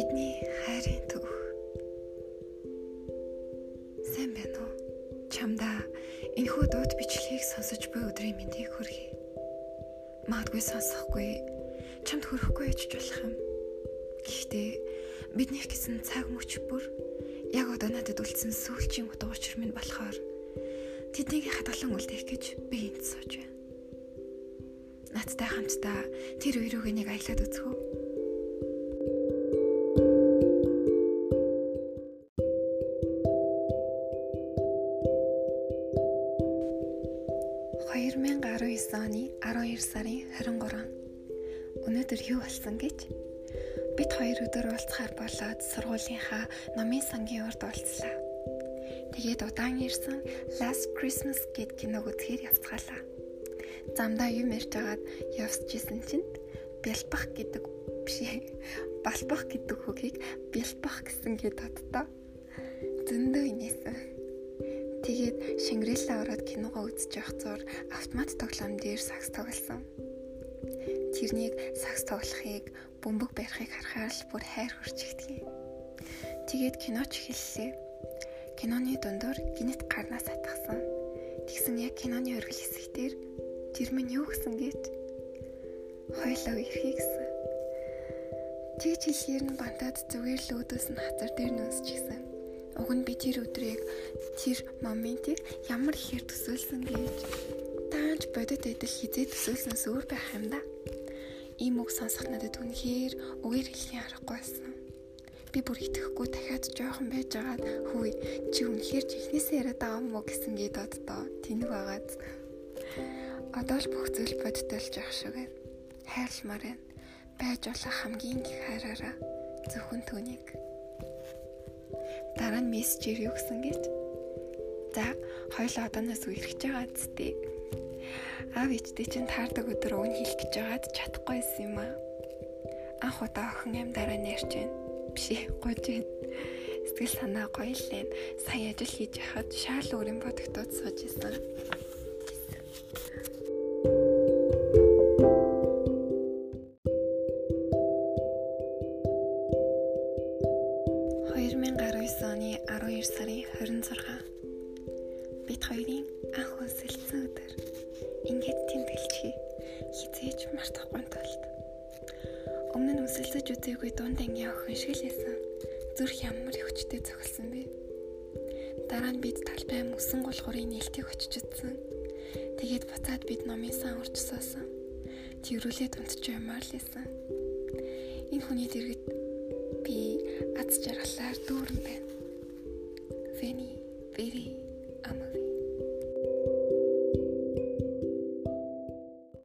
Бидний хайрын төв. Сайн байна уу? Чамдаа энэхүү дууд бичлэгийг сонсож буй өдрийн мэндийг хүргэе. Магадгүй сонсохгүй, чамд хүрэхгүй яж болох юм. Гэхдээ бидний гэсэн цаг мөч бүр яг одоо надад үлдсэн сүүлчийн утга учир минь болохоор тэднийг хадгалан үлдээх гэж би энд сууж байна. Надтай хамтдаа тэр үерүүг нэг аялаад үзэх үү? 2019 оны 12 сарын 23. Өнөөдөр юу болсон гэж? Бид хоёр өдөр уулзахаар болоод сургуулийнхаа номын сангийн урд уулзлаа. Тэгээд удаан ирсэн Last Christmas гэд киног үзэхээр явцгаалаа. Замдаа юм ярьж агаад явсч исэн чинь бэлбах гэдэг бишээ. Балбах гэдэг үгийг бэлбах гэсэн гээд боддоо. Зөндөө инээсэн. Тэгээд Шангрила ороод киногоо үзэж явах зур автомат тоглоом дээр сакс тоглосон. Тэрнийг сакс тоглохыг бөмбөг барихыг харахаар л бүр хайр хүрч ихтгэе. Тэгээд киноч эхэллээ. Киноны дундуур гинет гарнаас атгсан. Тэгсэн яг киноны оргил хэсэгтэр тэр минь юу гэсэн гэж хойлоо ирэхийг гэсэн. Тэгж хэлэхээр нь бантаад зүгээр л өөдөөс нь хазар дээр нүсч гисэн. Уг нь би тэр өдрийг тэр моментийг ямар ихээр төсөөлсөн гэж таанч бодит адил хизээ төсөөлснөөс өөр байх юм да. Ийм үг сонсох надад үнэхээр үгээр хэлхийн аргагүй байсан. Би бүр итгэхгүй дахиад жоохон байж агаад хүй чи үнэхээр чихнээсээ яриад байгаа юм уу гэсэн гээд боддоо тэнэг байгаад одоо л бүх зүйл бодтолж явах шиг байна. Хайрламаар байна. Байж болох хамгийн их хайраараа зөвхөн түүнийг Дараа нь мессежээр юу гэсэн гэж? За, хоёул одооноос үерхэж байгаа зү. Аав ээжтэй чинь таардаг өдөр өгн хэлэх гэж байгаад чадахгүйсэн юм аа. Анх удаа охин амьдараа нэрч байна. Биш ээ, гож байна. Сэтгэл санаа гоё л энэ. Сая ажил хийж яхад шаал өрийн бодогдоод сууж исэн. Оны 12 сарын 26 бид хоёрын анх үсэлсэн өдөр ингээд тэмдэглэхий хизээж мартахгүй тулд. Өмнө нь үсэлсэж үзээгүй дунд ангийн охин шиг л байсан. Зүрх ямар хүчтэй цогцолсон бэ? Дараа нь бид талбай мөсөн гулгуурын нээлтийг очиж үзсэн. Тэгээд буцаад бид номын сан урч суусан. Тэрүүлээд унтж юмар л байсан. Энэ хүний дэргэд би аз жаргалаар дүүрэн Veni, Vidi, Amali.